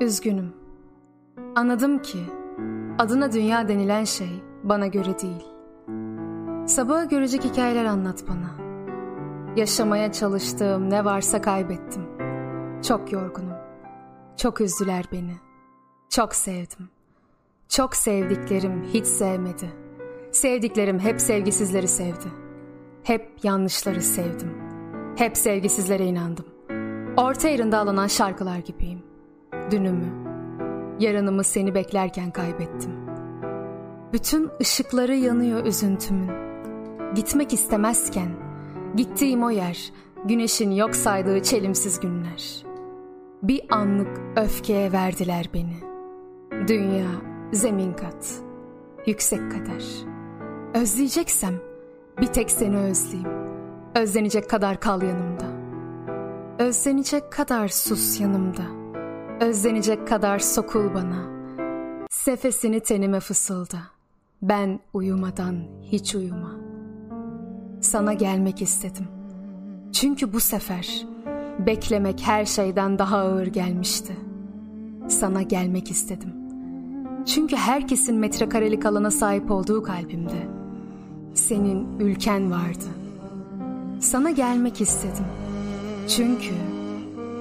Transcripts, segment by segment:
Üzgünüm. Anladım ki adına dünya denilen şey bana göre değil. Sabaha görecek hikayeler anlat bana. Yaşamaya çalıştığım ne varsa kaybettim. Çok yorgunum. Çok üzdüler beni. Çok sevdim. Çok sevdiklerim hiç sevmedi. Sevdiklerim hep sevgisizleri sevdi. Hep yanlışları sevdim. Hep sevgisizlere inandım. Orta yerinde alınan şarkılar gibiyim. Dünümü, yarınımı seni beklerken kaybettim. Bütün ışıkları yanıyor üzüntümün. Gitmek istemezken, gittiğim o yer, güneşin yok saydığı çelimsiz günler. Bir anlık öfkeye verdiler beni. Dünya, zemin kat, yüksek kader. Özleyeceksem bir tek seni özleyeyim. Özlenecek kadar kal yanımda. Özlenecek kadar sus yanımda. Özlenecek kadar sokul bana. Sefesini tenime fısılda. Ben uyumadan hiç uyuma. Sana gelmek istedim. Çünkü bu sefer beklemek her şeyden daha ağır gelmişti. Sana gelmek istedim. Çünkü herkesin metrekarelik alana sahip olduğu kalbimde senin ülken vardı. Sana gelmek istedim. Çünkü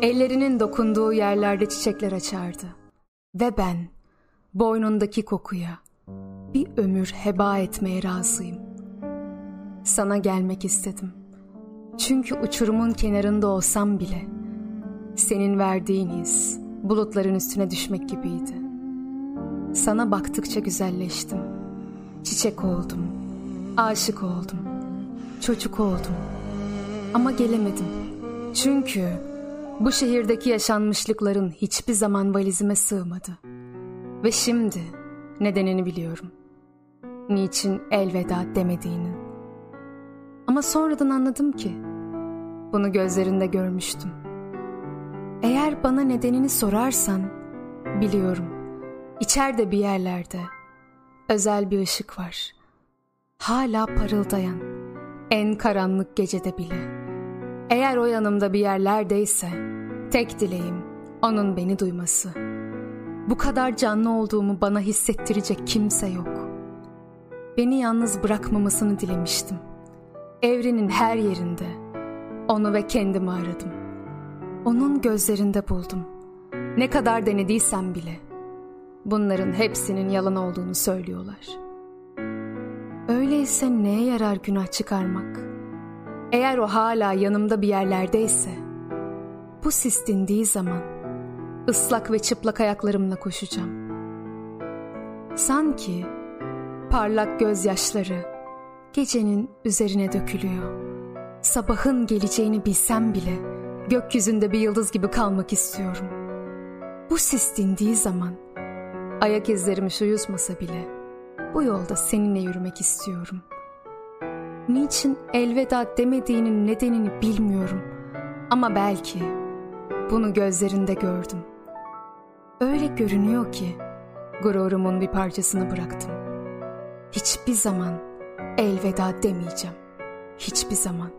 ellerinin dokunduğu yerlerde çiçekler açardı. Ve ben boynundaki kokuya bir ömür heba etmeye razıyım. Sana gelmek istedim. Çünkü uçurumun kenarında olsam bile senin verdiğin his bulutların üstüne düşmek gibiydi. Sana baktıkça güzelleştim. Çiçek oldum. Aşık oldum. Çocuk oldum. Ama gelemedim. Çünkü bu şehirdeki yaşanmışlıkların hiçbir zaman valizime sığmadı. Ve şimdi nedenini biliyorum. Niçin elveda demediğinin. Ama sonradan anladım ki bunu gözlerinde görmüştüm. Eğer bana nedenini sorarsan biliyorum. İçeride bir yerlerde özel bir ışık var. Hala parıldayan en karanlık gecede bile. Eğer o yanımda bir yerlerdeyse tek dileğim onun beni duyması. Bu kadar canlı olduğumu bana hissettirecek kimse yok. Beni yalnız bırakmamasını dilemiştim. Evrenin her yerinde onu ve kendimi aradım. Onun gözlerinde buldum. Ne kadar denediysem bile bunların hepsinin yalan olduğunu söylüyorlar. Öyleyse neye yarar günah çıkarmak? Eğer o hala yanımda bir yerlerdeyse, bu sis dindiği zaman ıslak ve çıplak ayaklarımla koşacağım. Sanki parlak gözyaşları gecenin üzerine dökülüyor. Sabahın geleceğini bilsem bile gökyüzünde bir yıldız gibi kalmak istiyorum. Bu sis dindiği zaman ayak izlerimi şu bile bu yolda seninle yürümek istiyorum. Niçin elveda demediğinin nedenini bilmiyorum ama belki bunu gözlerinde gördüm. Öyle görünüyor ki gururumun bir parçasını bıraktım. Hiçbir zaman elveda demeyeceğim. Hiçbir zaman.